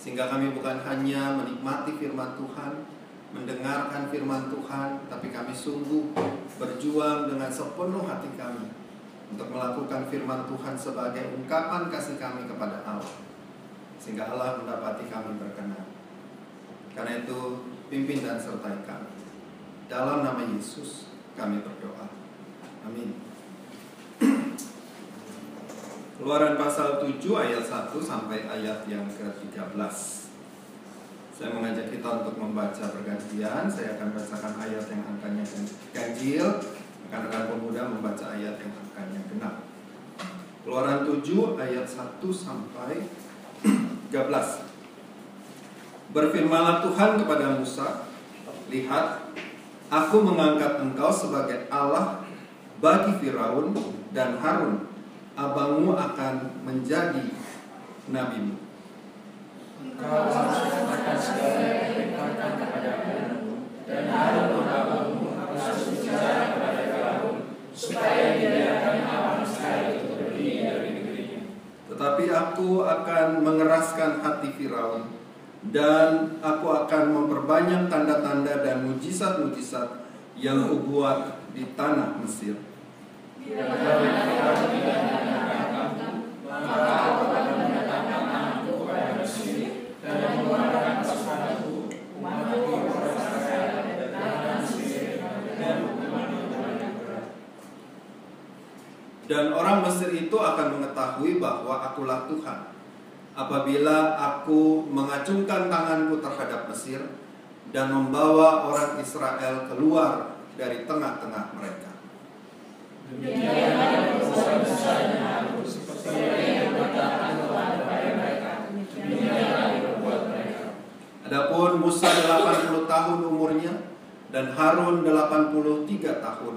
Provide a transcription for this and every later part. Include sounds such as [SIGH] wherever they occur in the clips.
sehingga kami bukan hanya menikmati firman Tuhan, mendengarkan firman Tuhan, tapi kami sungguh berjuang dengan sepenuh hati kami untuk melakukan firman Tuhan sebagai ungkapan kasih kami kepada Allah. Sehingga Allah mendapati kami berkenan. Karena itu, pimpin dan sertai kami. Dalam nama Yesus, kami berdoa. Keluaran pasal 7 ayat 1 sampai ayat yang ke-13. Saya mengajak kita untuk membaca bergantian. Saya akan bacakan ayat yang angkanya ganjil, akan rekan pemuda membaca ayat yang angkanya genap. Keluaran 7 ayat 1 sampai 13. Berfirmanlah Tuhan kepada Musa, Lihat, aku mengangkat engkau sebagai Allah bagi Firaun dan Harun abangmu akan menjadi nabimu. Engkau harus mengatakan segala yang diperintahkan kepadaku dan Harun abangmu harus bicara kepada Firaun supaya dibiarkan abang sekali itu pergi dari negerinya. Tetapi aku akan mengeraskan hati Firaun dan aku akan memperbanyak tanda-tanda dan mujizat-mujizat yang kubuat di tanah Mesir. Dan orang Mesir itu akan mengetahui bahwa akulah Tuhan apabila aku mengacungkan tanganku terhadap Mesir dan membawa orang Israel keluar dari tengah-tengah mereka. Adapun Musa 80 tahun umurnya dan Harun 83 tahun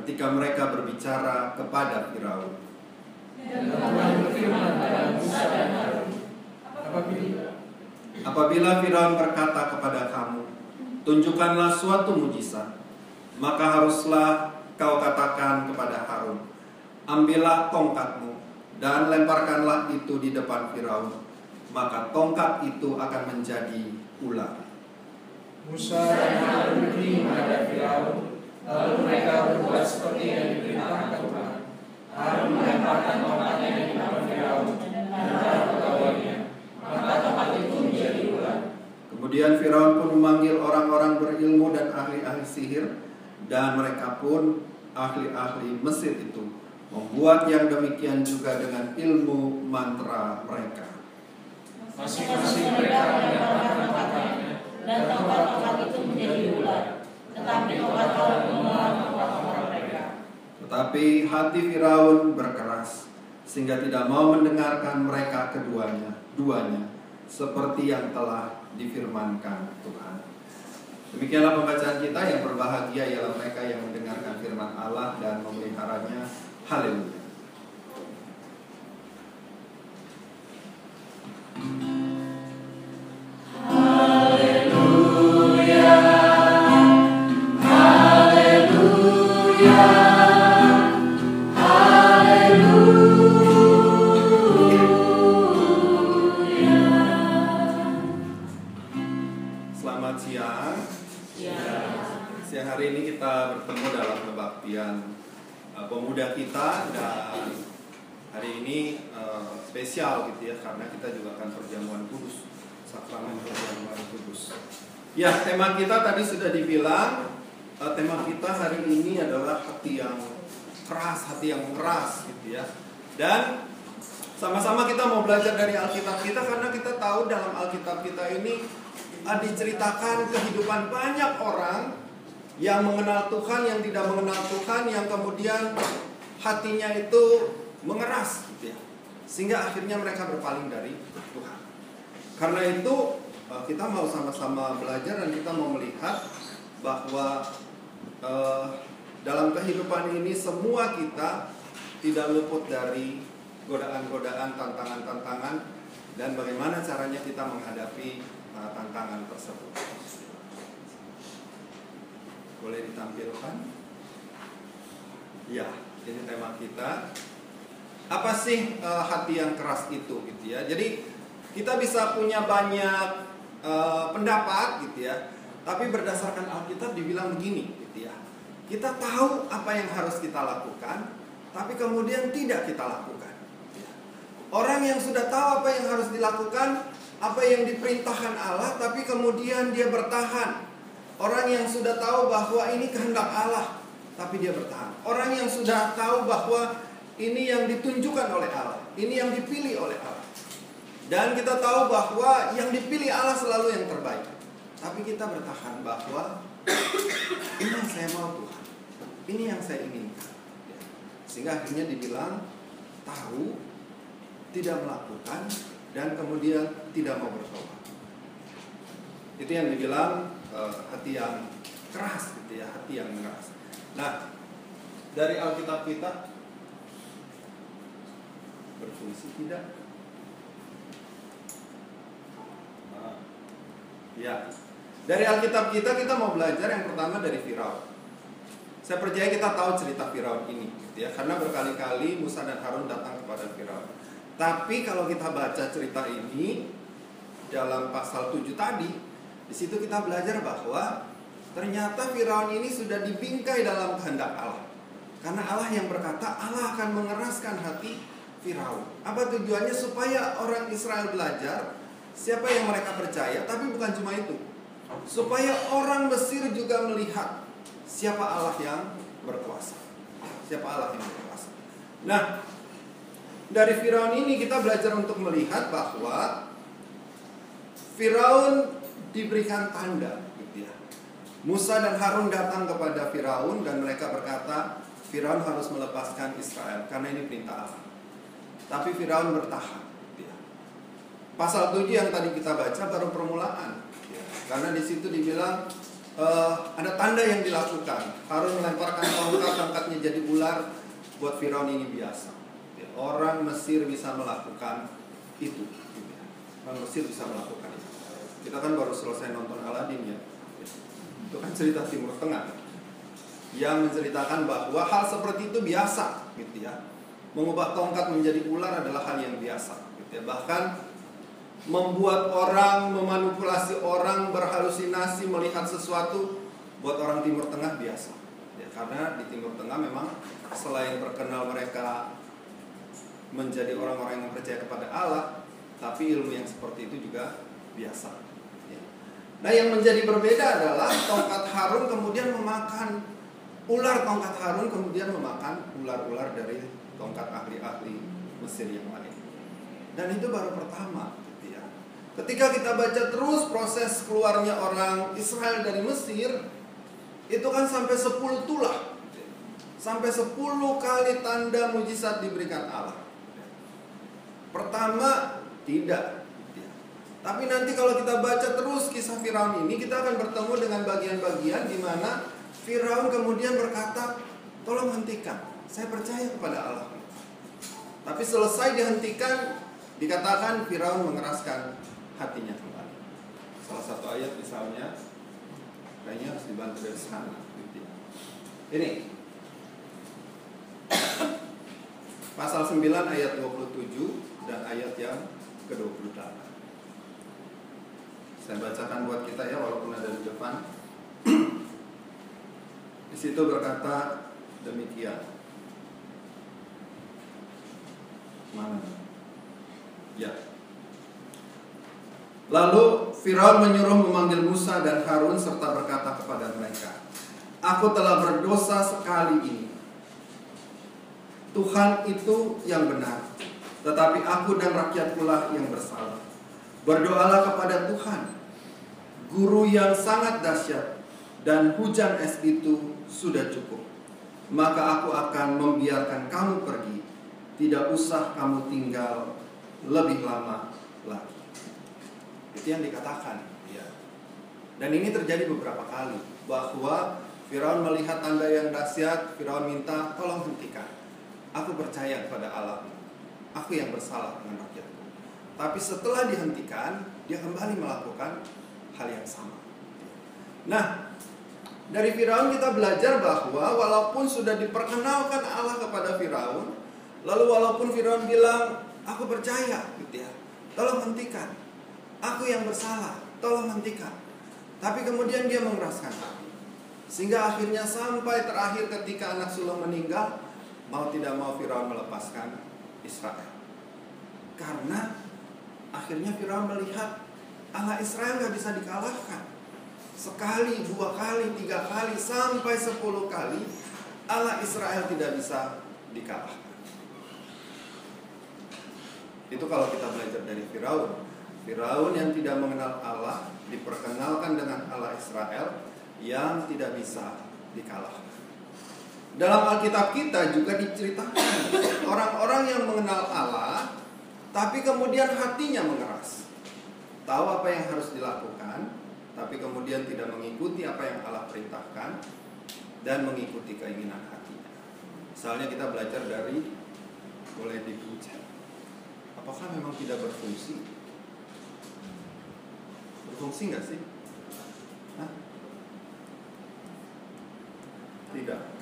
ketika mereka berbicara kepada Firaun. Apabila Firaun berkata kepada kamu, tunjukkanlah suatu mujizat, maka haruslah kau katakan kepada Harun, ambillah tongkatmu dan lemparkanlah itu di depan Firaun, maka tongkat itu akan menjadi ular. Musa dan Harun pergi menghadap Firaun, lalu mereka berbuat seperti yang diperintahkan Tuhan. Harun melemparkan tongkatnya di depan Firaun dan para pegawainya, maka tongkat itu menjadi ular. Kemudian Firaun pun memanggil orang-orang berilmu dan ahli-ahli sihir dan mereka pun ahli-ahli Mesir itu membuat yang demikian juga dengan ilmu mantra mereka. Masing-masing mereka melemparkan tongkatnya, dan tongkat-tongkat itu menjadi ular. Tetapi tongkat Harun menolak tongkat-tongkat mereka. Tetapi hati Firaun berkeras sehingga tidak mau mendengarkan mereka keduanya, duanya seperti yang telah difirmankan Tuhan. Demikianlah pembacaan kita yang berbahagia ialah mereka yang mendengarkan firman Allah dan memeliharanya. Haleluya. Diceritakan kehidupan banyak orang yang mengenal Tuhan, yang tidak mengenal Tuhan, yang kemudian hatinya itu mengeras, gitu ya. sehingga akhirnya mereka berpaling dari Tuhan. Karena itu uh, kita mau sama-sama belajar dan kita mau melihat bahwa uh, dalam kehidupan ini semua kita tidak luput dari godaan-godaan, tantangan-tantangan dan bagaimana caranya kita menghadapi uh, tantangan tersebut. Boleh ditampilkan? Ya, ini tema kita. Apa sih uh, hati yang keras itu gitu ya. Jadi kita bisa punya banyak uh, pendapat gitu ya. Tapi berdasarkan Alkitab dibilang begini gitu ya. Kita tahu apa yang harus kita lakukan, tapi kemudian tidak kita lakukan. Orang yang sudah tahu apa yang harus dilakukan, apa yang diperintahkan Allah, tapi kemudian dia bertahan. Orang yang sudah tahu bahwa ini kehendak Allah, tapi dia bertahan. Orang yang sudah tahu bahwa ini yang ditunjukkan oleh Allah, ini yang dipilih oleh Allah. Dan kita tahu bahwa yang dipilih Allah selalu yang terbaik. Tapi kita bertahan bahwa ini yang saya mau Tuhan. Ini yang saya inginkan. Sehingga akhirnya dibilang tahu tidak melakukan dan kemudian tidak mau bertobat. Itu yang dibilang uh, hati yang keras gitu ya, hati yang keras. Nah, dari Alkitab kita berfungsi tidak? Ya. Dari Alkitab kita kita mau belajar yang pertama dari Firaun. Saya percaya kita tahu cerita Firaun ini, gitu ya, karena berkali-kali Musa dan Harun datang kepada Firaun. Tapi kalau kita baca cerita ini dalam pasal 7 tadi, di situ kita belajar bahwa ternyata Firaun ini sudah dibingkai dalam kehendak Allah. Karena Allah yang berkata Allah akan mengeraskan hati Firaun. Apa tujuannya supaya orang Israel belajar siapa yang mereka percaya, tapi bukan cuma itu. Supaya orang Mesir juga melihat siapa Allah yang berkuasa. Siapa Allah yang berkuasa. Nah, dari Firaun ini kita belajar untuk melihat bahwa Firaun diberikan tanda gitu ya. Musa dan Harun datang kepada Firaun dan mereka berkata, Firaun harus melepaskan Israel karena ini perintah Allah. Tapi Firaun bertahan. Gitu ya. Pasal 7 yang tadi kita baca baru permulaan. Gitu ya. Karena di situ dibilang uh, ada tanda yang dilakukan. Harun melemparkan tongkat, tongkatnya jadi ular. Buat Firaun ini biasa orang Mesir bisa melakukan itu. Orang Mesir bisa melakukan itu. Kita kan baru selesai nonton Aladin ya. Itu kan cerita Timur Tengah yang menceritakan bahwa hal seperti itu biasa, gitu ya. Mengubah tongkat menjadi ular adalah hal yang biasa, gitu ya. Bahkan membuat orang, memanipulasi orang, berhalusinasi melihat sesuatu buat orang Timur Tengah biasa. Ya, karena di Timur Tengah memang selain terkenal mereka menjadi orang-orang yang percaya kepada Allah, tapi ilmu yang seperti itu juga biasa. Ya. Nah, yang menjadi berbeda adalah tongkat Harun kemudian memakan ular tongkat Harun kemudian memakan ular-ular dari tongkat ahli-ahli Mesir yang lain. Dan itu baru pertama, ya. Ketika kita baca terus proses keluarnya orang Israel dari Mesir, itu kan sampai 10 tulah. Sampai 10 kali tanda mujizat diberikan Allah. Pertama tidak. Tapi nanti kalau kita baca terus kisah Firaun ini, kita akan bertemu dengan bagian-bagian di mana Firaun kemudian berkata, "Tolong hentikan. Saya percaya kepada Allah." Tapi selesai dihentikan, dikatakan Firaun mengeraskan hatinya kembali. Salah satu ayat misalnya, kayaknya harus dibantu dari sana. Gitu ya. Ini pasal 9 ayat 27 dan ayat yang ke-28. Saya bacakan buat kita ya walaupun ada di depan. [CLEARS THROAT] di situ berkata demikian. Mana? Ya. Lalu Firaun menyuruh memanggil Musa dan Harun serta berkata kepada mereka, Aku telah berdosa sekali ini. Tuhan itu yang benar tetapi aku dan rakyat pula yang bersalah. Berdoalah kepada Tuhan. guru yang sangat dahsyat, dan hujan es itu sudah cukup. Maka aku akan membiarkan kamu pergi, tidak usah kamu tinggal lebih lama lagi. Itu yang dikatakan. Ya. Dan ini terjadi beberapa kali bahwa Firaun melihat tanda yang dahsyat, Firaun minta tolong hentikan. Aku percaya kepada Allah. Aku yang bersalah dengan rakyatku. Tapi setelah dihentikan, dia kembali melakukan hal yang sama. Nah, dari Firaun kita belajar bahwa walaupun sudah diperkenalkan Allah kepada Firaun, lalu walaupun Firaun bilang, "Aku percaya," gitu ya. Tolong hentikan. Aku yang bersalah, tolong hentikan. Tapi kemudian dia mengeraskan hati. Sehingga akhirnya sampai terakhir ketika anak sulung meninggal, mau tidak mau Firaun melepaskan Israel. Karena akhirnya Firaun melihat Allah Israel nggak bisa dikalahkan sekali, dua kali, tiga kali, sampai sepuluh kali Allah Israel tidak bisa dikalahkan. Itu kalau kita belajar dari Firaun. Firaun yang tidak mengenal Allah diperkenalkan dengan Allah Israel yang tidak bisa dikalahkan. Dalam Alkitab kita juga diceritakan orang-orang yang mengenal Allah tapi kemudian hatinya mengeras. Tahu apa yang harus dilakukan, tapi kemudian tidak mengikuti apa yang Allah perintahkan dan mengikuti keinginan hatinya. Misalnya kita belajar dari boleh dipuja. Apakah memang tidak berfungsi? Berfungsi nggak sih? Hah? Tidak.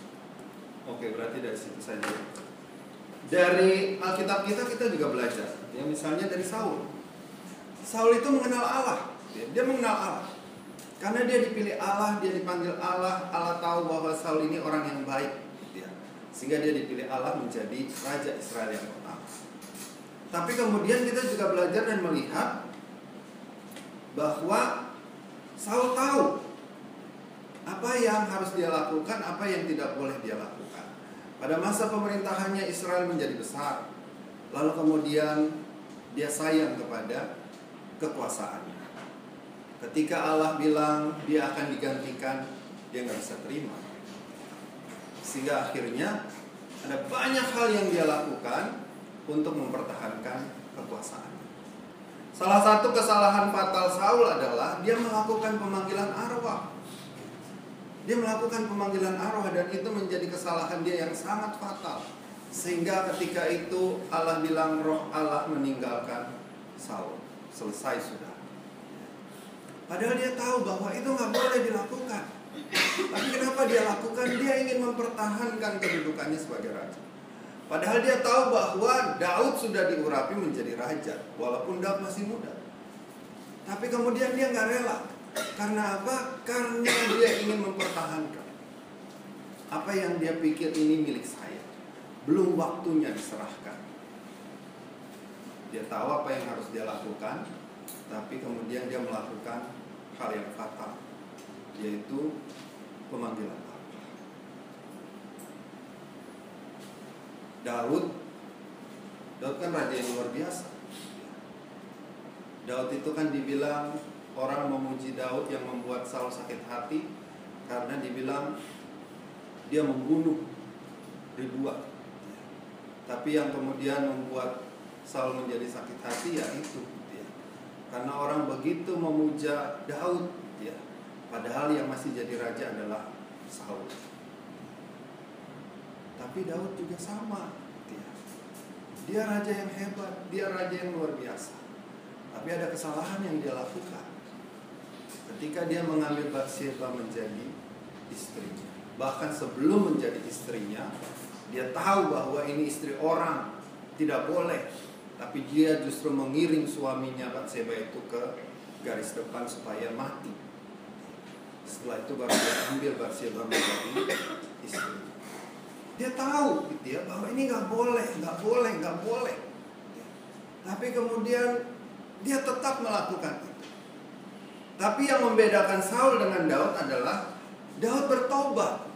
Oke, berarti dari situ saja. Dari Alkitab kita kita juga belajar. Ya, misalnya dari Saul. Saul itu mengenal Allah. Dia mengenal Allah. Karena dia dipilih Allah, dia dipanggil Allah, Allah tahu bahwa Saul ini orang yang baik, ya. Sehingga dia dipilih Allah menjadi raja Israel yang pertama. Tapi kemudian kita juga belajar dan melihat bahwa Saul tahu apa yang harus dia lakukan, apa yang tidak boleh dia lakukan. Pada masa pemerintahannya Israel menjadi besar, lalu kemudian dia sayang kepada kekuasaannya. Ketika Allah bilang dia akan digantikan, dia nggak bisa terima. Sehingga akhirnya ada banyak hal yang dia lakukan untuk mempertahankan kekuasaan. Salah satu kesalahan fatal Saul adalah dia melakukan pemanggilan arwah. Dia melakukan pemanggilan arwah dan itu menjadi kesalahan dia yang sangat fatal. Sehingga ketika itu Allah bilang roh Allah meninggalkan Saul. Selesai sudah. Padahal dia tahu bahwa itu nggak boleh dilakukan. Tapi kenapa dia lakukan? Dia ingin mempertahankan kedudukannya sebagai raja. Padahal dia tahu bahwa Daud sudah diurapi menjadi raja, walaupun Daud masih muda. Tapi kemudian dia nggak rela. Karena apa? Karena dia ingin mempertahankan. Apa yang dia pikir ini milik saya. Belum waktunya diserahkan. Dia tahu apa yang harus dia lakukan, tapi kemudian dia melakukan hal yang fatal yaitu pemanggilan Allah. Daud Daud kan raja yang luar biasa. Daud itu kan dibilang orang memuji Daud yang membuat Saul sakit hati karena dibilang dia membunuh ribuan. Tapi yang kemudian membuat Saul menjadi sakit hati ya itu karena orang begitu memuja Daud ya. Padahal yang masih jadi raja adalah Saul. Tapi Daud juga sama ya. Dia raja yang hebat, dia raja yang luar biasa. Tapi ada kesalahan yang dia lakukan. Ketika dia mengambil Bathsheba menjadi istrinya. Bahkan sebelum menjadi istrinya, dia tahu bahwa ini istri orang, tidak boleh tapi dia justru mengiring suaminya Batseba itu ke garis depan supaya mati. Setelah itu baru dia ambil Batseba menjadi istri. Dia tahu gitu ya bahwa ini nggak boleh, nggak boleh, nggak boleh. Tapi kemudian dia tetap melakukan. Tapi yang membedakan Saul dengan Daud adalah Daud bertobat.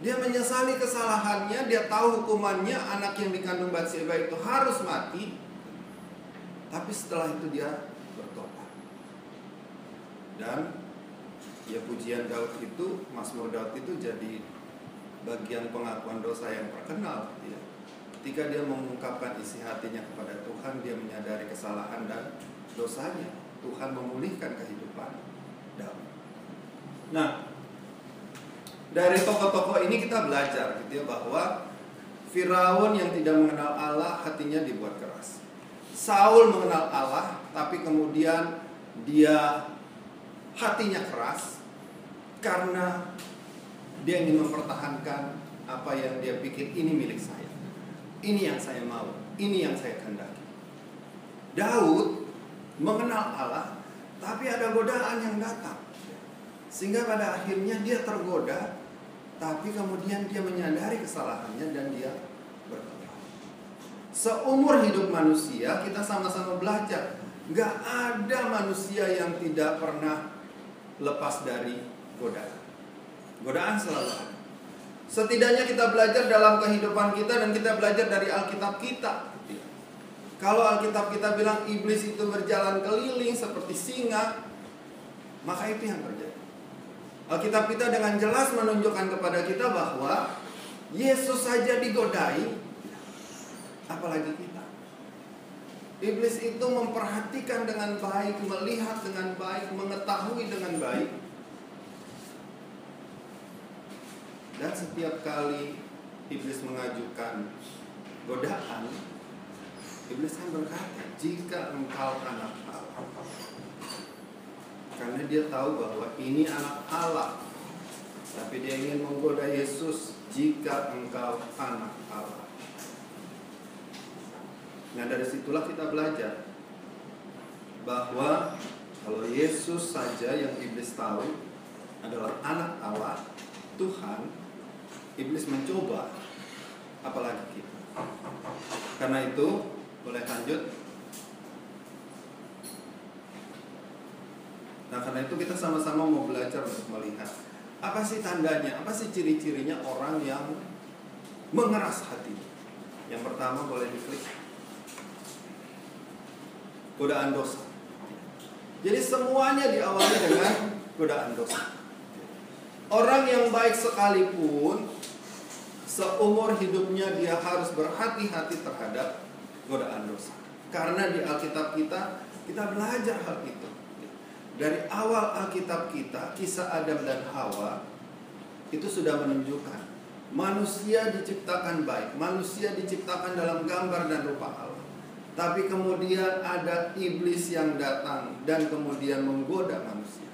Dia menyesali kesalahannya, dia tahu hukumannya anak yang dikandung Batseba itu harus mati. Tapi setelah itu dia bertobat. Dan ya pujian Daud itu, Mazmur Daud itu jadi bagian pengakuan dosa yang terkenal gitu ya. Ketika dia mengungkapkan isi hatinya kepada Tuhan, dia menyadari kesalahan dan dosanya. Tuhan memulihkan kehidupan Daud. Nah, dari tokoh-tokoh ini kita belajar gitu ya bahwa Firaun yang tidak mengenal Allah hatinya dibuat keras. Saul mengenal Allah tapi kemudian dia hatinya keras karena dia ingin mempertahankan apa yang dia pikir ini milik saya. Ini yang saya mau, ini yang saya kehendaki. Daud mengenal Allah tapi ada godaan yang datang. Sehingga pada akhirnya dia tergoda tapi kemudian dia menyadari kesalahannya dan dia bertobat. Seumur hidup manusia kita sama-sama belajar. Gak ada manusia yang tidak pernah lepas dari godaan. Godaan selalu ada. Setidaknya kita belajar dalam kehidupan kita dan kita belajar dari Alkitab kita. Kalau Alkitab kita bilang iblis itu berjalan keliling seperti singa, maka itu yang terjadi. Alkitab kita dengan jelas menunjukkan kepada kita bahwa Yesus saja digodai, apalagi kita. Iblis itu memperhatikan dengan baik, melihat dengan baik, mengetahui dengan baik. Dan setiap kali iblis mengajukan godaan, iblis kan berkata, "Jika engkau anak Allah." Karena dia tahu bahwa ini anak Allah. Tapi dia ingin menggoda Yesus, "Jika engkau anak Allah." Nah, dari situlah kita belajar bahwa kalau Yesus saja yang iblis tahu adalah anak Allah, Tuhan, iblis mencoba apalagi kita. Karena itu, boleh lanjut. Nah, karena itu kita sama-sama mau belajar untuk melihat apa sih tandanya, apa sih ciri-cirinya orang yang mengeras hati. Yang pertama boleh diklik. Godaan dosa. Jadi semuanya diawali dengan godaan dosa. Orang yang baik sekalipun seumur hidupnya dia harus berhati-hati terhadap godaan dosa. Karena di Alkitab kita kita belajar hal itu. Dari awal Alkitab kita, kisah Adam dan Hawa itu sudah menunjukkan manusia diciptakan baik, manusia diciptakan dalam gambar dan rupa Allah. Tapi kemudian ada iblis yang datang dan kemudian menggoda manusia.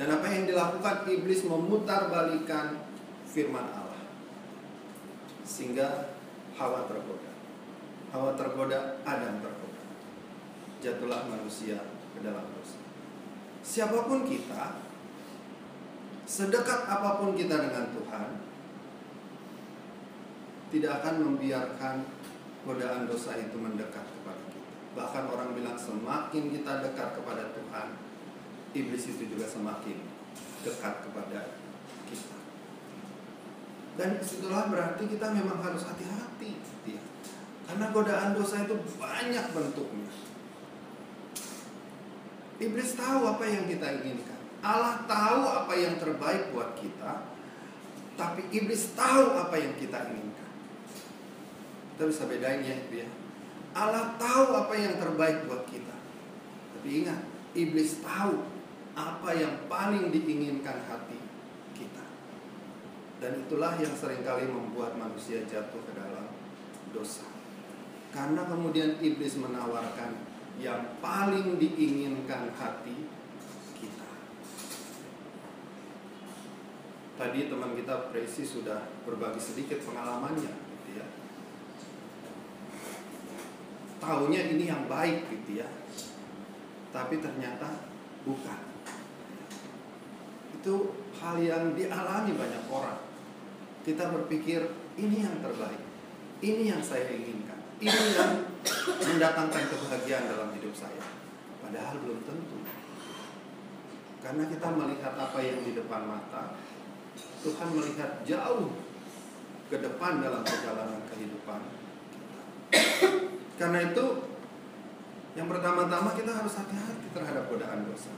Dan apa yang dilakukan iblis memutar balikan firman Allah. Sehingga Hawa tergoda. Hawa tergoda, Adam tergoda. Jatuhlah manusia ke dalam dosa. Siapa pun kita, sedekat apa pun kita dengan Tuhan, tidak akan membiarkan godaan dosa itu mendekat kepada kita. Bahkan orang bilang semakin kita dekat kepada Tuhan, iblis itu juga semakin dekat kepada kita. Dan di situlah berarti kita memang harus hati-hati. Ya. Karena godaan dosa itu banyak bentuknya. Iblis tahu apa yang kita inginkan. Allah tahu apa yang terbaik buat kita. Tapi iblis tahu apa yang kita inginkan. Kita bisa bedain ya itu ya. Allah tahu apa yang terbaik buat kita. Tapi ingat, iblis tahu apa yang paling diinginkan hati kita. Dan itulah yang sering kali membuat manusia jatuh ke dalam dosa. Karena kemudian iblis menawarkan yang paling diinginkan hati kita. Tadi teman kita Presi sudah berbagi sedikit pengalamannya, gitu ya. Taunya ini yang baik, gitu ya. Tapi ternyata bukan. Itu hal yang dialami banyak orang. Kita berpikir ini yang terbaik, ini yang saya inginkan, ini yang mendatangkan kebahagiaan dalam hidup saya. Padahal belum tentu. Karena kita melihat apa yang di depan mata, Tuhan melihat jauh ke depan dalam perjalanan kehidupan Karena itu, yang pertama-tama kita harus hati-hati terhadap godaan dosa.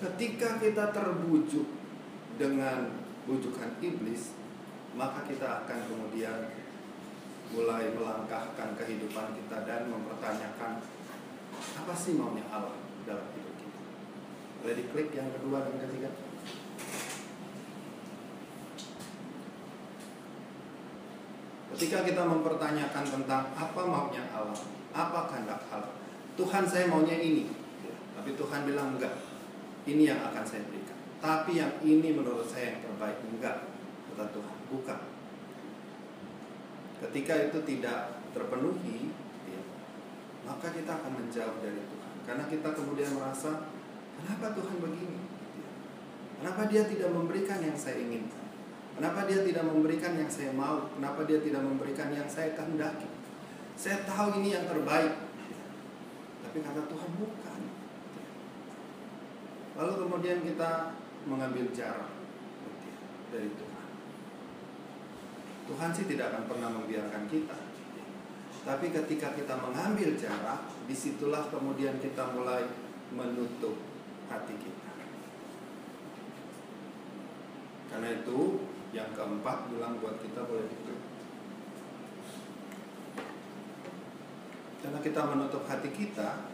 Ketika kita terbujuk dengan bujukan iblis, maka kita akan kemudian mulai melangkahkan kehidupan kita dan mempertanyakan apa sih maunya Allah dalam hidup kita. Boleh diklik yang kedua dan ketiga. Ketika kita mempertanyakan tentang apa maunya Allah, apa kehendak Allah, Tuhan saya maunya ini, tapi Tuhan bilang enggak, ini yang akan saya berikan. Tapi yang ini menurut saya yang terbaik enggak, kata Tuhan, bukan. Ketika itu tidak terpenuhi, ya, maka kita akan menjauh dari Tuhan. Karena kita kemudian merasa, kenapa Tuhan begini? Ya. Kenapa Dia tidak memberikan yang saya inginkan? Kenapa dia tidak memberikan yang saya mau? Kenapa dia tidak memberikan yang saya kehendaki? Saya tahu ini yang terbaik. Tapi kata Tuhan bukan. Lalu kemudian kita mengambil jarak dari Tuhan. Tuhan sih tidak akan pernah membiarkan kita. Tapi ketika kita mengambil jarak, di situlah kemudian kita mulai menutup hati kita. Karena itu yang keempat bilang buat kita boleh diklik. Karena kita menutup hati kita,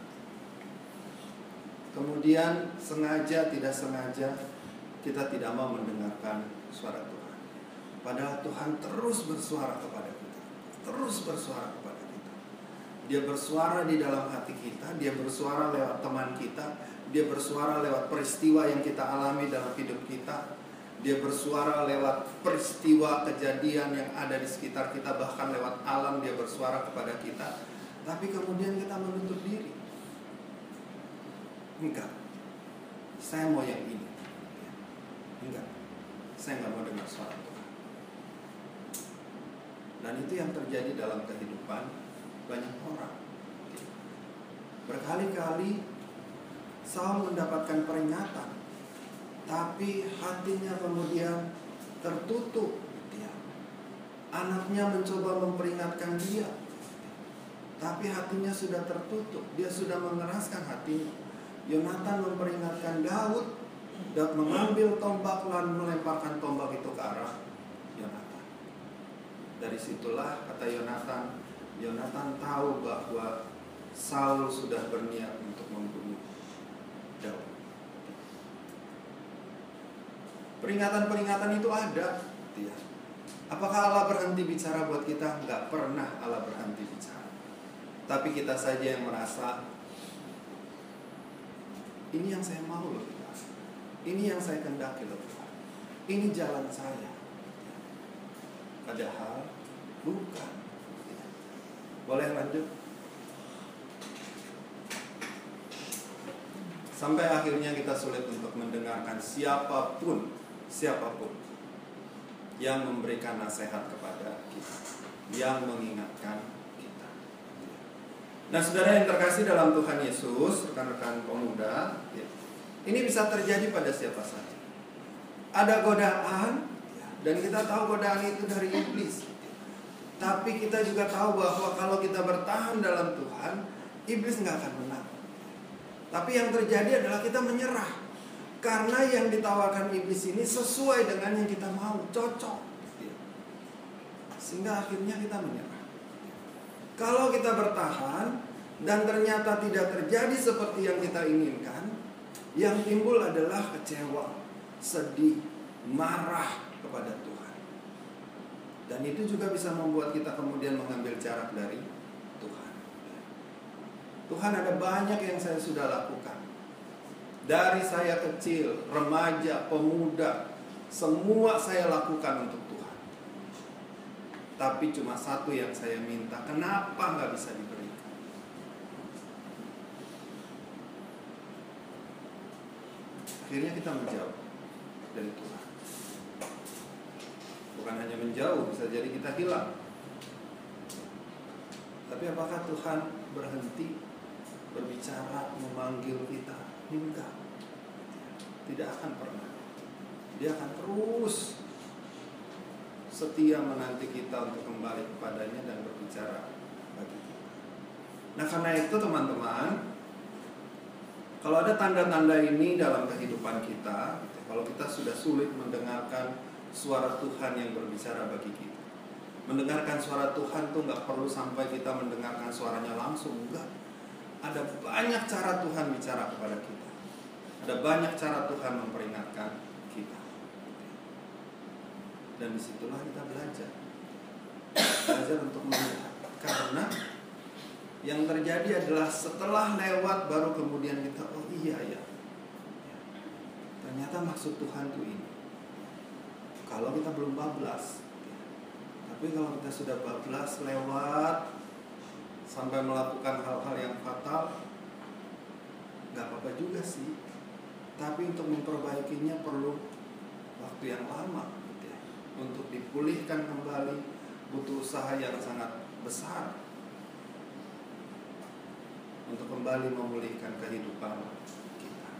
kemudian sengaja tidak sengaja kita tidak mau mendengarkan suara Tuhan. Padahal Tuhan terus bersuara kepada kita, terus bersuara kepada kita. Dia bersuara di dalam hati kita, dia bersuara lewat teman kita, dia bersuara lewat peristiwa yang kita alami dalam hidup kita, dia bersuara lewat peristiwa kejadian yang ada di sekitar kita, bahkan lewat alam dia bersuara kepada kita. Tapi kemudian kita menutup diri. Enggak. Saya mau yang ini. Enggak. Saya nggak mau dengar suara. Dan itu yang terjadi dalam kehidupan banyak orang. Berkali-kali Saul mendapatkan peringatan tapi hatinya kemudian tertutup. Anaknya mencoba memperingatkan dia tapi hatinya sudah tertutup dia sudah mengeraskan hatinya Yonatan memperingatkan Daud Daud mengambil tombak dan melemparkan tombak itu ke arah dari situlah kata Yonatan Yonatan tahu bahwa Saul sudah berniat untuk membunuh Daud Peringatan-peringatan itu ada. Ya. Apakah Allah berhenti bicara buat kita? Enggak pernah Allah berhenti bicara. Tapi kita saja yang merasa ini yang saya mau loh. Ini yang saya kendaki loh. Ini jalan saya. Padahal bukan. Boleh lanjut? Sampai akhirnya kita sulit untuk mendengarkan siapa pun siapa pun yang memberikan nasihat kepada kita, yang mengingatkan kita. Nah, saudara yang terkasih dalam Tuhan Yesus, rekan-rekan pemuda, ya, ini bisa terjadi pada siapa saja. Ada godaan, dan kita tahu godaan itu dari iblis. Tapi kita juga tahu bahwa kalau kita bertahan dalam Tuhan, iblis nggak akan menang. Tapi yang terjadi adalah kita menyerah. Karena yang ditawarkan iblis ini sesuai dengan yang kita mau, cocok. Sehingga akhirnya kita menyerah. Kalau kita bertahan dan ternyata tidak terjadi seperti yang kita inginkan, yang timbul adalah kecewa, sedih, marah kepada Tuhan. Dan itu juga bisa membuat kita kemudian mengambil jarak dari Tuhan. Tuhan ada banyak yang saya sudah lakukan dari saya kecil, remaja, pemuda, semua saya lakukan untuk Tuhan. Tapi cuma satu yang saya minta, kenapa nggak bisa diberikan? Akhirnya kita menjauh dari Tuhan. Bukan hanya menjauh, bisa jadi kita hilang. Tapi apakah Tuhan berhenti berbicara, memanggil kita? Enggak. Tidak akan pernah. Dia akan terus setia menanti kita untuk kembali kepadanya dan berbicara bagi kita. Nah karena itu teman-teman, Kalau ada tanda-tanda ini dalam kehidupan kita, gitu, kalau kita sudah sulit mendengarkan suara Tuhan yang berbicara bagi kita. Mendengarkan suara Tuhan tuh nggak perlu sampai kita mendengarkan suaranya langsung, enggak. Ada banyak cara Tuhan bicara kepada kita. Ada banyak cara Tuhan memperingatkan kita. Dan di situlah kita belajar. Belajar untuk melihat. Karena yang terjadi adalah setelah lewat baru kemudian kita oh iya ya ternyata maksud Tuhan tuh ini kalau kita belum bablas tapi kalau kita sudah bablas lewat sampai melakukan hal-hal yang fatal nggak apa-apa juga sih tapi untuk memperbaikinya perlu waktu yang lama gitu ya. untuk dipulihkan kembali butuh usaha yang sangat besar untuk kembali memulihkan kehidupan kita.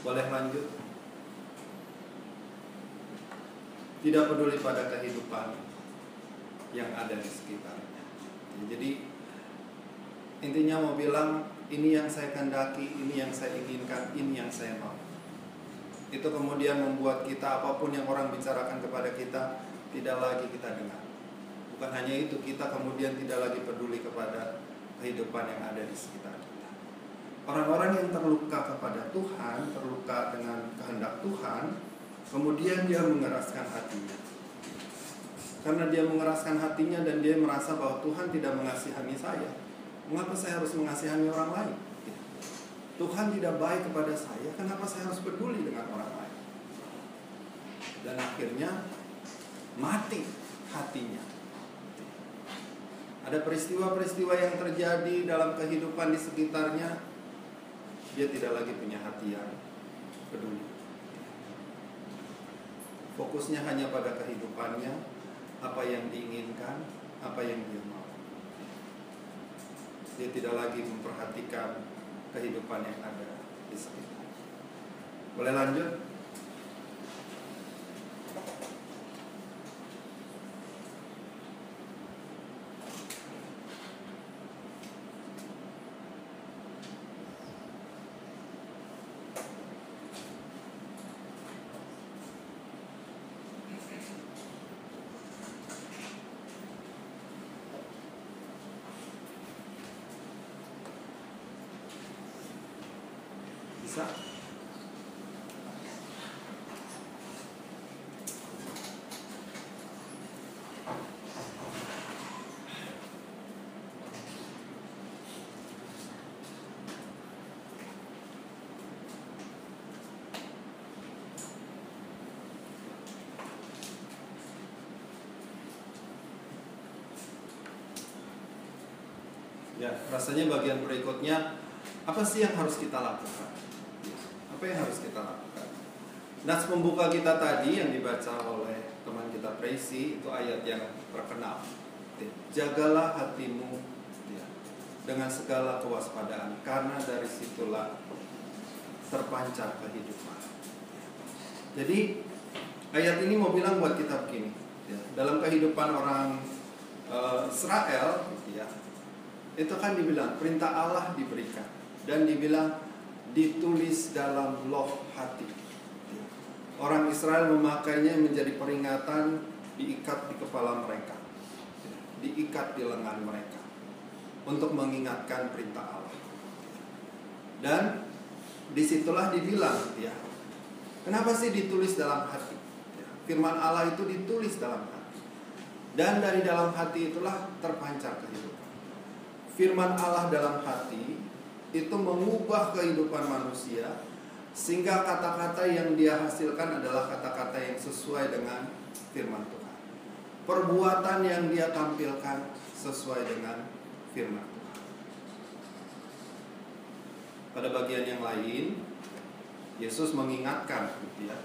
Boleh lanjut? Tidak peduli pada kehidupan yang ada di sekitarnya. Jadi intinya mau bilang ini yang saya kehendaki, ini yang saya inginkan, ini yang saya mau. Itu kemudian membuat kita apa pun yang orang bicarakan kepada kita tidak lagi kita dengar. Bukan hanya itu, kita kemudian tidak lagi peduli kepada kehidupan yang ada di sekitar kita. Orang-orang yang terluka kepada Tuhan, terluka dengan kehendak Tuhan, kemudian dia mengeraskan hatinya. Karena dia mengeraskan hatinya dan dia merasa bahwa Tuhan tidak mengasihani saya. Mengapa saya harus mengasihani orang lain? Tuhan tidak baik kepada saya, kenapa saya harus peduli dengan orang lain? Dan akhirnya mati hatinya. Ada peristiwa-peristiwa yang terjadi dalam kehidupan di sekitarnya, dia tidak lagi punya hati yang peduli. Fokusnya hanya pada kehidupannya, apa yang diinginkan, apa yang dia mau. Dia tidak lagi memperhatikan kehidupan yang ada di sekitar. Boleh lanjut? Bisa? Ya, rasanya bagian berikutnya apa sih yang harus kita lakukan? Apa yang harus kita lakukan? Nas pembuka kita tadi yang dibaca oleh teman kita Tracy itu ayat yang terkenal. Jagalah hatimu ya, dengan segala kewaspadaan karena dari situlah terpancar kehidupan. Jadi ayat ini mau bilang buat kita begini. Ya, dalam kehidupan orang uh, Israel, gitu ya, itu kan dibilang perintah Allah diberikan dan dibilang ditulis dalam loh hati. Orang Israel memakainya menjadi peringatan diikat di kepala mereka, diikat di lengan mereka untuk mengingatkan perintah Allah. Dan di situlah dibilang, ya, kenapa sih ditulis dalam hati? Firman Allah itu ditulis dalam hati, dan dari dalam hati itulah terpancar kehidupan. Firman Allah dalam hati itu mengubah kehidupan manusia sehingga kata-kata yang dia hasilkan adalah kata-kata yang sesuai dengan firman Tuhan. Perbuatan yang dia tampilkan sesuai dengan firman Tuhan. Pada bagian yang lain, Yesus mengingatkan, gitu ya.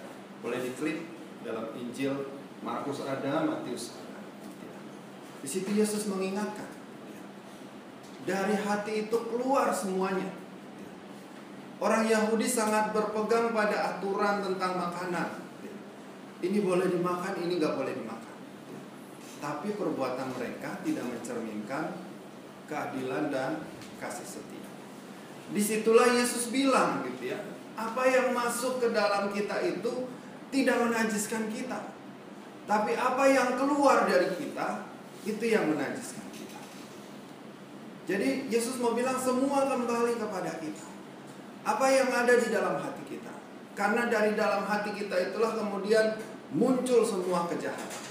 Boleh diklik dalam Injil Markus ada, Matius ada. Gitu ya. Di situ Yesus mengingatkan, dari hati itu keluar semuanya. Orang Yahudi sangat berpegang pada aturan tentang makanan. Ini boleh dimakan, ini nggak boleh dimakan. Tapi perbuatan mereka tidak mencerminkan keadilan dan kasih setia. di situlah Yesus bilang gitu ya, apa yang masuk ke dalam kita itu tidak menajiskan kita. Tapi apa yang keluar dari kita itu yang menajiskan. Jadi Yesus mau bilang semua kembali kepada kita. Apa yang ada di dalam hati kita. Karena dari dalam hati kita itulah kemudian muncul semua kejahatan.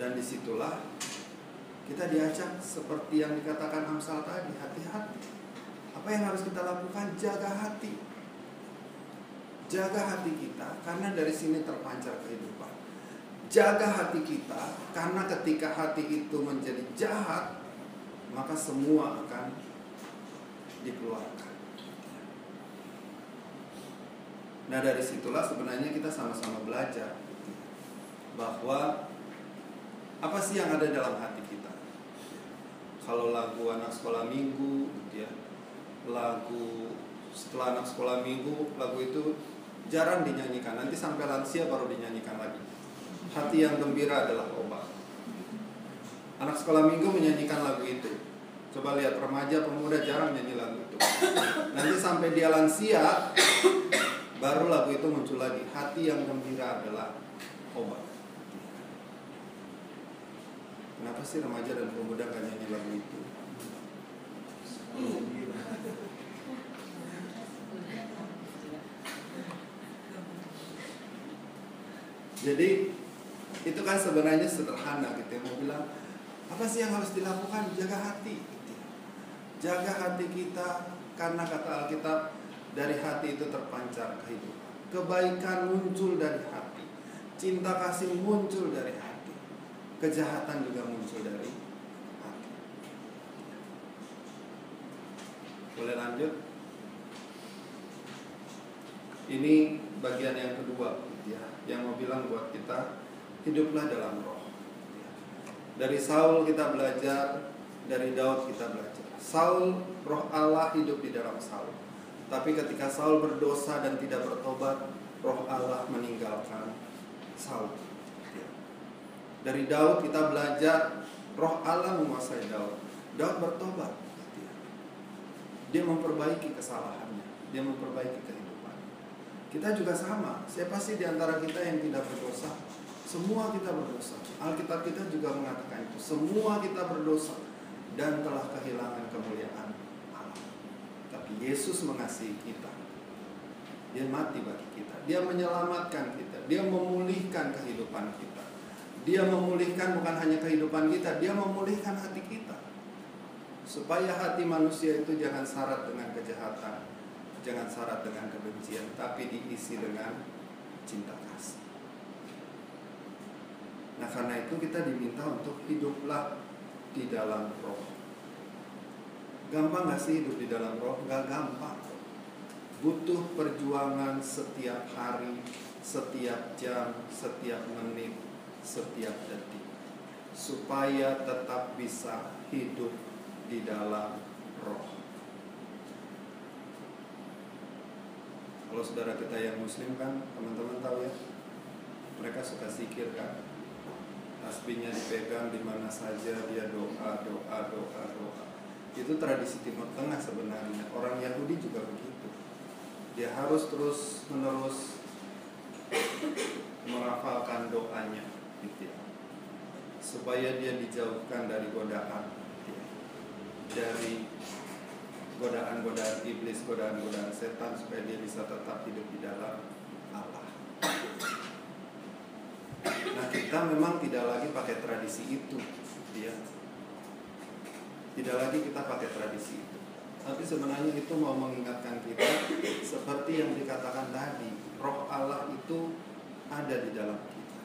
Dan di situlah kita diajak seperti yang dikatakan Amsal tadi, hati-hati. Apa yang harus kita lakukan? Jaga hati Jaga hati kita karena dari sini terpancar kehidupan. Jaga hati kita karena ketika hati itu menjadi jahat, maka semua akan dikeluarkan. Nah dari situlah sebenarnya kita sama-sama belajar bahwa apa sih yang ada dalam hati kita. Kalau lagu anak sekolah minggu, gitu ya, lagu setelah anak sekolah minggu, lagu itu jarang dinyanyikan. Nanti sampai lansia baru dinyanyikan lagi. Hati yang gembira adalah obat. Anak sekolah minggu menyanyikan lagu itu. Coba lihat remaja pemuda jarang nyanyi lagu itu. Nanti sampai dia lansia baru lagu itu muncul lagi. Hati yang gembira adalah obat. Kenapa sih remaja dan pemuda gak nyanyi lagu itu? Jadi itu kan sebenarnya sederhana gitu ya. Mau bilang apa sih yang harus dilakukan? Jaga hati. Gitu ya. Jaga hati kita karena kata Alkitab dari hati itu terpancar kehidupan. Kebaikan muncul dari hati. Cinta kasih muncul dari hati. Kejahatan juga muncul dari hati. Boleh lanjut? Ini bagian yang kedua ya yang mau bilang buat kita hiduplah dalam roh. Dari Saul kita belajar, dari Daud kita belajar. Saul roh Allah hidup di dalam Saul. Tapi ketika Saul berdosa dan tidak bertobat, roh Allah meninggalkan Saul. Dari Daud kita belajar roh Allah menguasai Daud. Daud bertobat. Dia memperbaiki kesalahannya, dia memperbaiki kesalahannya. Kita juga sama. Siapa sih di antara kita yang tidak berdosa? Semua kita berdosa. Alkitab kita juga mengatakan itu. Semua kita berdosa dan telah kehilangan kemuliaan Allah. Tapi Yesus mengasihi kita. Dia mati bagi kita. Dia menyelamatkan kita. Dia memulihkan kehidupan kita. Dia memulihkan bukan hanya kehidupan kita, dia memulihkan hati kita. Supaya hati manusia itu jangan syarat dengan kejahatan, jangan syarat dengan kebencian, tapi diisi dengan cinta kasih. Nah karena itu kita diminta untuk hiduplah di dalam roh. Gampang gak sih hidup di dalam roh? Gak gampang. Butuh perjuangan setiap hari, setiap jam, setiap menit, setiap detik. Supaya tetap bisa hidup di dalam roh. Kalau saudara kita yang muslim kan teman-teman tahu ya Mereka suka sikir kan Tasbihnya dipegang di mana saja dia doa, doa, doa, doa Itu tradisi Timur Tengah sebenarnya Orang Yahudi juga begitu Dia harus terus menerus Menghafalkan doanya gitu ya. Supaya dia dijauhkan dari godaan gitu ya. Dari godaan-godaan iblis, godaan-godaan setan supaya dia bisa tetap hidup di dalam Allah. Nah kita memang tidak lagi pakai tradisi itu, ya. Tidak lagi kita pakai tradisi itu. Tapi sebenarnya itu mau mengingatkan kita seperti yang dikatakan tadi, Roh Allah itu ada di dalam kita,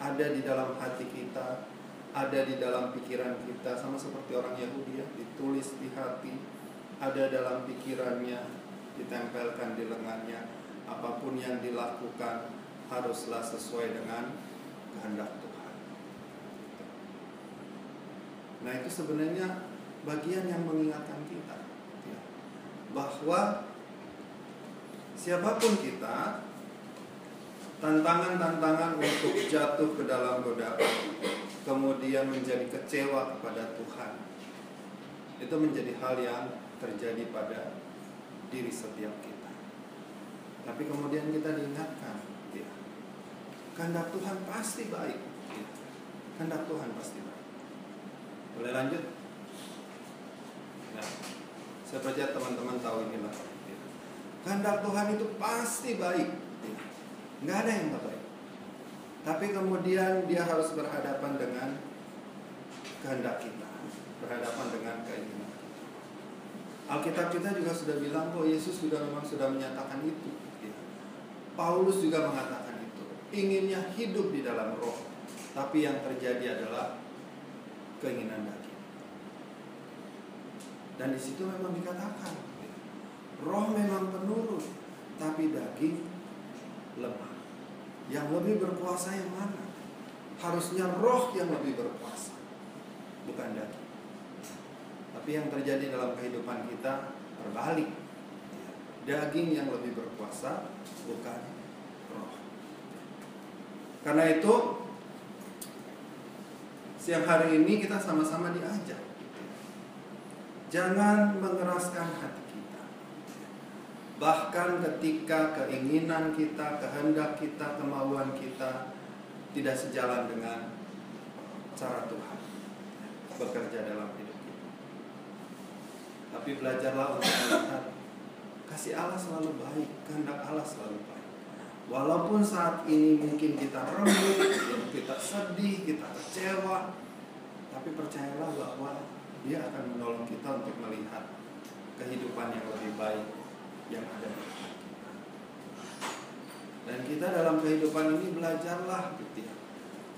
ada di dalam hati kita, ada di dalam pikiran kita sama seperti orang Yahudi ya ditulis di hati ada dalam pikirannya ditempelkan di lengannya apa pun yang dilakukan haruslah sesuai dengan kehendak Tuhan nah itu sebenarnya bagian yang mengingatkan kita ya, bahwa siapa pun kita tantangan-tantangan untuk jatuh ke dalam godaan kemudian menjadi kecewa kepada Tuhan Itu menjadi hal yang terjadi pada diri setiap kita. Tapi kemudian kita diingatkan, kehendak Tuhan pasti baik. Kehendak Tuhan pasti baik. Boleh lanjut? Nah, saya percaya teman-teman tahu inilah. Ya. Kehendak Tuhan itu pasti baik. Nggak ada yang baik. Tapi kemudian dia harus berhadapan dengan kehendak kita, berhadapan dengan keinginan kita. Alkitab kita juga sudah bilang kok Yesus juga memang sudah menyatakan itu. Paulus juga mengatakan. Inginnya hidup di dalam roh, tapi yang terjadi adalah keinginan daging. Dan di situ memang dikatakan, roh memang penurut, tapi daging lemah. Yang lebih berkuasa yang mana? Harusnya roh yang lebih berkuasa, bukan daging. Tapi yang terjadi dalam kehidupan kita terbalik. Daging yang lebih berkuasa, bukan. Karena itu, siang hari ini kita sama-sama diajak. Jangan mengeraskan hati kita. Bahkan ketika keinginan kita, kehendak kita, kemauan kita tidak sejalan dengan cara Tuhan bekerja dalam hidup kita. Tapi belajarlah untuk melihat kasih Allah selalu baik, kehendak Allah selalu baik. Walaupun saat ini mungkin kita remuk, kita sedih, kita kecewa, tapi percayalah bahwa Dia akan menolong kita untuk melihat kehidupan yang lebih baik yang ada di kita. Dan kita dalam kehidupan ini belajarlah gitu ya.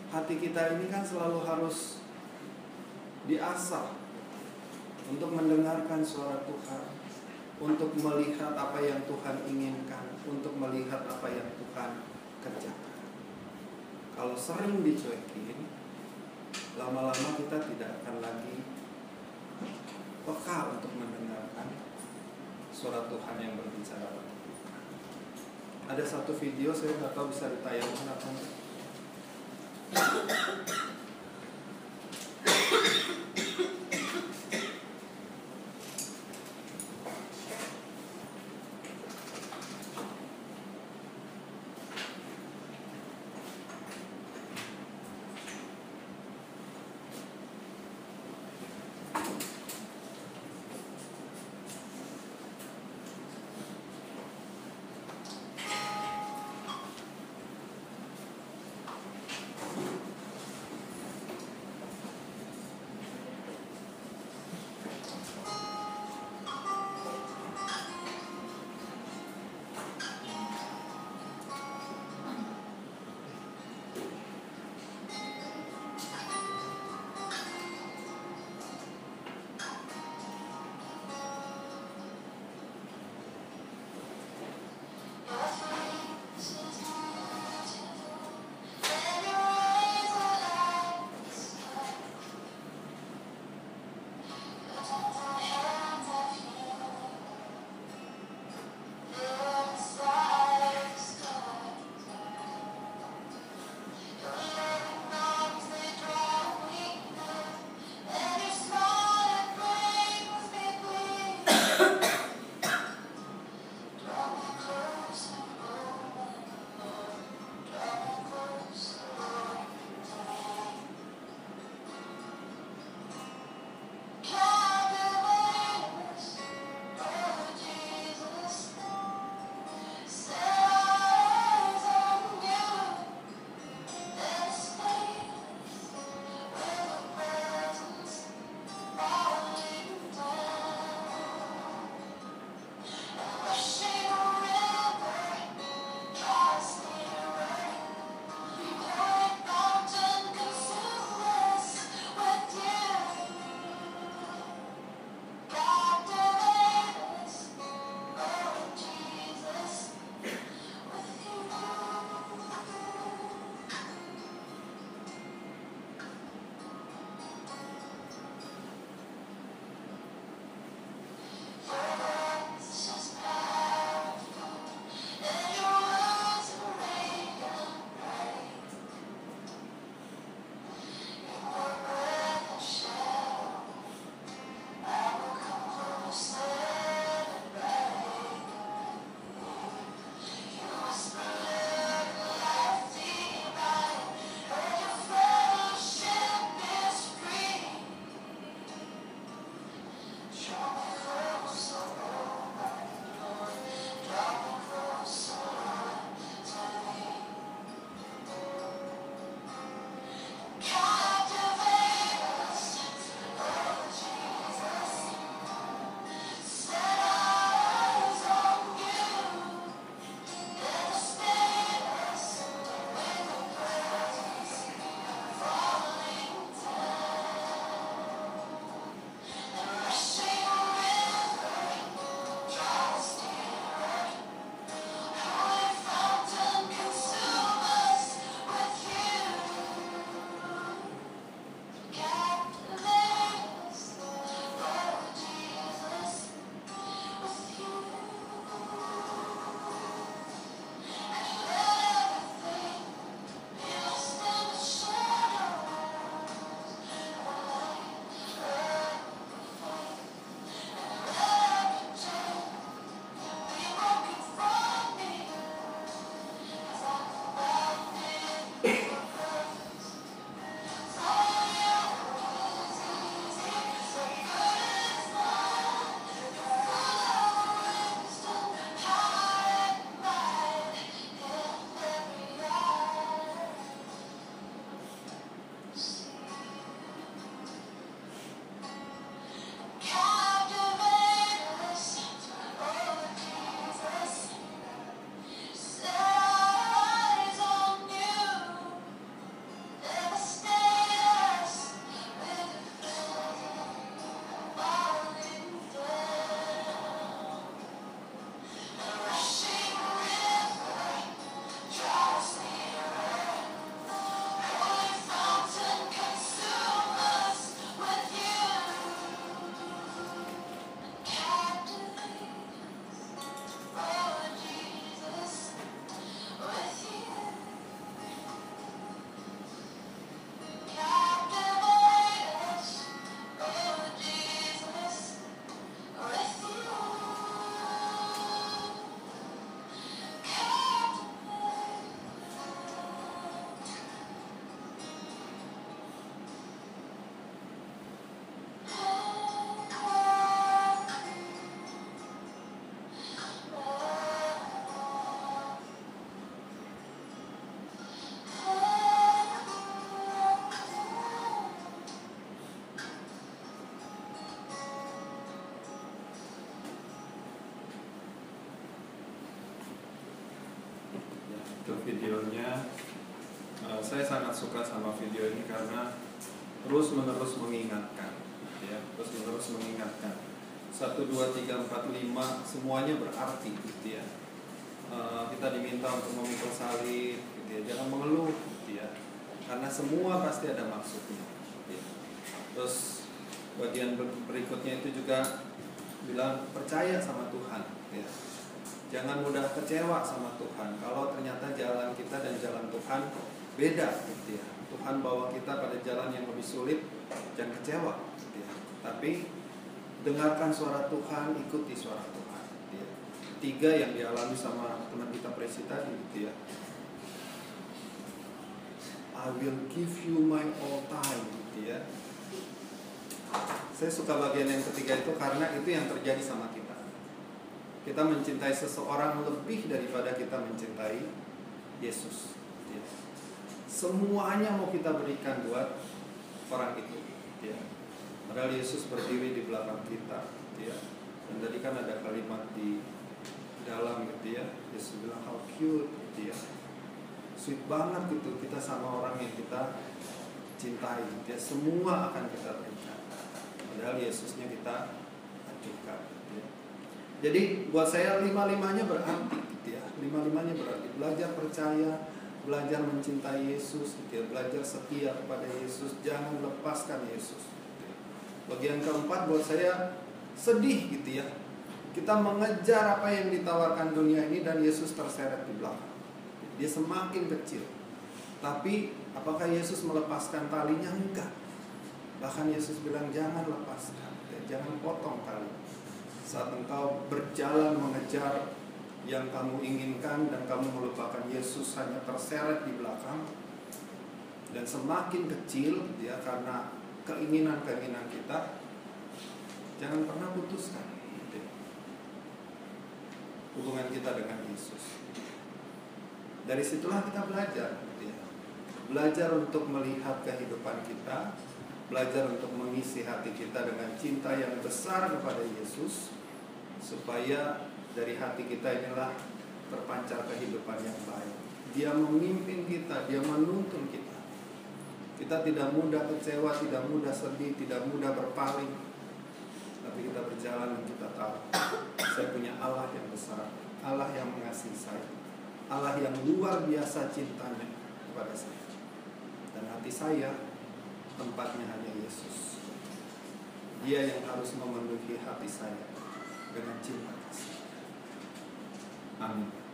Hati kita ini kan selalu harus diasah untuk mendengarkan suara Tuhan, untuk melihat apa yang Tuhan inginkan, untuk melihat apa yang Tuhan kerjakan. Kalau sering dicuekin, lama-lama kita tidak akan lagi peka untuk mendengarkan suara Tuhan yang berbicara. Ada satu video saya nggak tahu bisa ditayangkan apa enggak. Saya sangat suka sama video ini karena terus menerus mengingatkan, ya, terus menerus mengingatkan. Satu, dua, tiga, empat, lima, semuanya berarti, gitu ya. Uh, kita diminta untuk memikul salib, gitu ya. Jangan mengeluh, gitu ya. Karena semua pasti ada maksudnya. Gitu ya. Terus bagian berikutnya itu juga bilang percaya sama Tuhan, ya jangan mudah kecewa sama Tuhan kalau ternyata jalan kita dan jalan Tuhan beda gitu ya Tuhan bawa kita pada jalan yang lebih sulit jangan kecewa gitu ya tapi dengarkan suara Tuhan ikuti suara Tuhan gitu ya. tiga yang dialami sama teman kita presi tadi gitu ya I will give you my all time gitu ya saya suka bagian yang ketiga itu karena itu yang terjadi sama kita kita mencintai seseorang lebih daripada kita mencintai Yesus. Ya. Semuanya mau kita berikan buat orang itu. Ya. Padahal Yesus berdiri di belakang kita. Ya. Dan tadi kan ada kalimat di dalam gitu ya. Yesus bilang how cute gitu ya. Sweet banget gitu kita sama orang yang kita cintai. Gitu ya. Semua akan kita berikan. Padahal Yesusnya kita ajukan. Jadi buat saya lima-limanya berarti gitu ya. Lima-limanya berarti belajar percaya, belajar mencintai Yesus, gitu ya. belajar setia kepada Yesus, jangan lepaskan Yesus. Gitu ya. Bagian keempat buat saya sedih gitu ya. Kita mengejar apa yang ditawarkan dunia ini dan Yesus terseret di belakang. Dia semakin kecil. Tapi apakah Yesus melepaskan talinya? Enggak. Bahkan Yesus bilang jangan lepaskan, jangan potong tali saat engkau berjalan mengejar yang kamu inginkan dan kamu melupakan Yesus hanya terseret di belakang. Dan semakin kecil ya karena keinginan-keinginan kita jangan pernah putuskan. Hubungan kita dengan Yesus. Dari situlah kita belajar ya. belajar untuk melihat kehidupan kita belajar untuk mengisi hati kita dengan cinta yang besar kepada Yesus supaya dari hati kita inilah terpancar kehidupan yang baik. Dia memimpin kita, dia menuntun kita. Kita tidak mudah kecewa, tidak mudah sedih, tidak mudah berpaling. Tapi kita berjalan dan kita tahu saya punya Allah yang besar, Allah yang mengasihi saya, Allah yang luar biasa cintanya kepada saya. Dan hati saya tempatnya hanya Yesus. Dia yang harus memenuhi hati saya dengan cinta kasih. Amin.